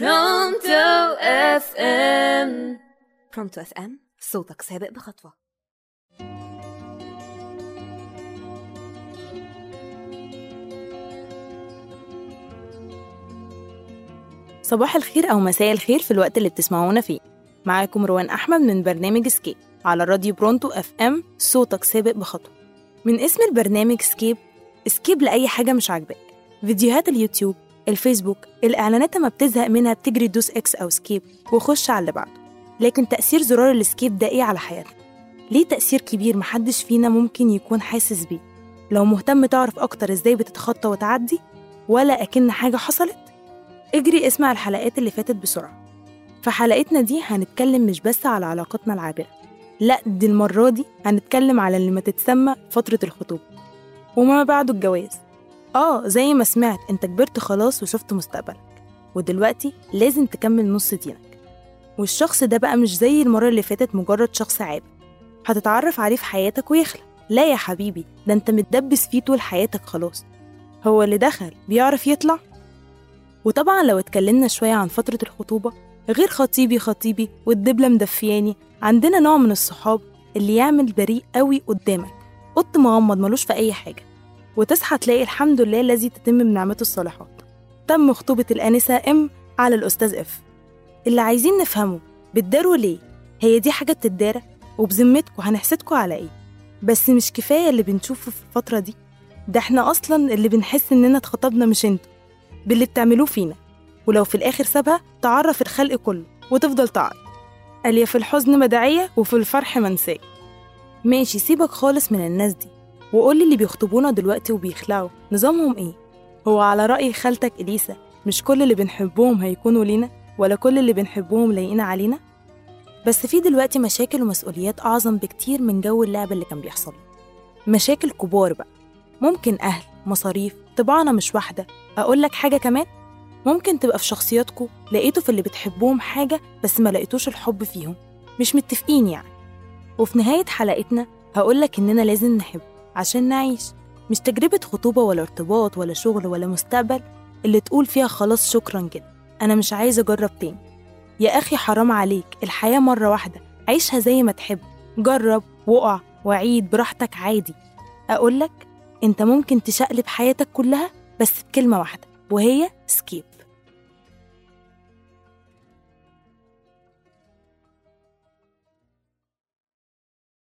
Pronto FM Pronto FM صوتك سابق بخطوة. صباح الخير أو مساء الخير في الوقت اللي بتسمعونا فيه. معاكم روان أحمد من برنامج Skip على راديو Pronto FM صوتك سابق بخطوة. من اسم البرنامج Skip skip لأي حاجة مش عاجباك. فيديوهات اليوتيوب الفيسبوك الإعلانات ما بتزهق منها بتجري دوس X أو skip وخش على اللي بعده. لكن تأثير زرار ال skip ده إيه على حياتنا؟ ليه تأثير كبير محدش فينا ممكن يكون حاسس بيه؟ لو مهتم تعرف أكتر إزاي بتتخطى وتعدي ولا كأن حاجة حصلت؟ اجري اسمع الحلقات اللي فاتت بسرعة. في حلقتنا دي هنتكلم مش بس على علاقتنا العابرة لا دي المرة دي هنتكلم على اللي ما تتسمى فترة الخطوبة. وما بعده الجواز. آه زي ما سمعت أنت كبرت خلاص وشفت مستقبلك. ودلوقتي لازم تكمل نص دينك. والشخص ده بقى مش زي المرة اللي فاتت مجرد شخص عابر هتتعرف عليه في حياتك ويخلق لا يا حبيبي ده أنت متدبس فيه طول حياتك خلاص. هو اللي دخل بيعرف يطلع؟ وطبعا لو اتكلمنا شوية عن فترة الخطوبة غير خطيبي خطيبي والدبلة مدفياني عندنا نوع من الصحاب اللي يعمل بريء قوي قدامك. قط مغمض ملوش في أي حاجة. وتصحى تلاقي الحمد لله الذي تتم بنعمته الصالحات. تم خطوبة الآنسة إم على الأستاذ إف. اللي عايزين نفهمه بتداروا ليه؟ هي دي حاجة بتدارى وبذمتكوا هنحسدكوا على إيه؟ بس مش كفاية اللي بنشوفه في الفترة دي. ده إحنا أصلا اللي بنحس إننا اتخطبنا مش أنتوا. باللي بتعملوه فينا. ولو في الآخر سابها تعرف الخلق كله وتفضل تعيط قال يا في الحزن مداعية وفي الفرح منسية ماشي سيبك خالص من الناس دي. وقولي اللي بيخطبونا دلوقتي وبيخلعوا. نظامهم إيه؟ هو على رأي خالتك إليسا مش كل اللي بنحبهم هيكونوا لينا ولا كل اللي بنحبهم لايقين علينا؟ بس في دلوقتي مشاكل ومسؤوليات أعظم بكتير من جو اللعب اللي كان بيحصل مشاكل كبار بقى. ممكن أهل مصاريف طباعنا مش واحدة. أقول لك حاجة كمان؟ ممكن تبقى في شخصياتكم لقيتوا في اللي بتحبوهم حاجة بس ما لقيتوش الحب فيهم. مش متفقين يعني. وفي نهاية حلقتنا هقولك إننا لازم نحب. عشان نعيش. مش تجربة خطوبة ولا ارتباط ولا شغل ولا مستقبل اللي تقول فيها خلاص شكرا كده. أنا مش عايز أجرب تاني. يا أخي حرام عليك. الحياة مرة واحدة. عيشها زي ما تحب. جرب وقع وعيد براحتك عادي. أقولك أنت ممكن تشقلب حياتك كلها بس بكلمة واحدة وهي سكيب.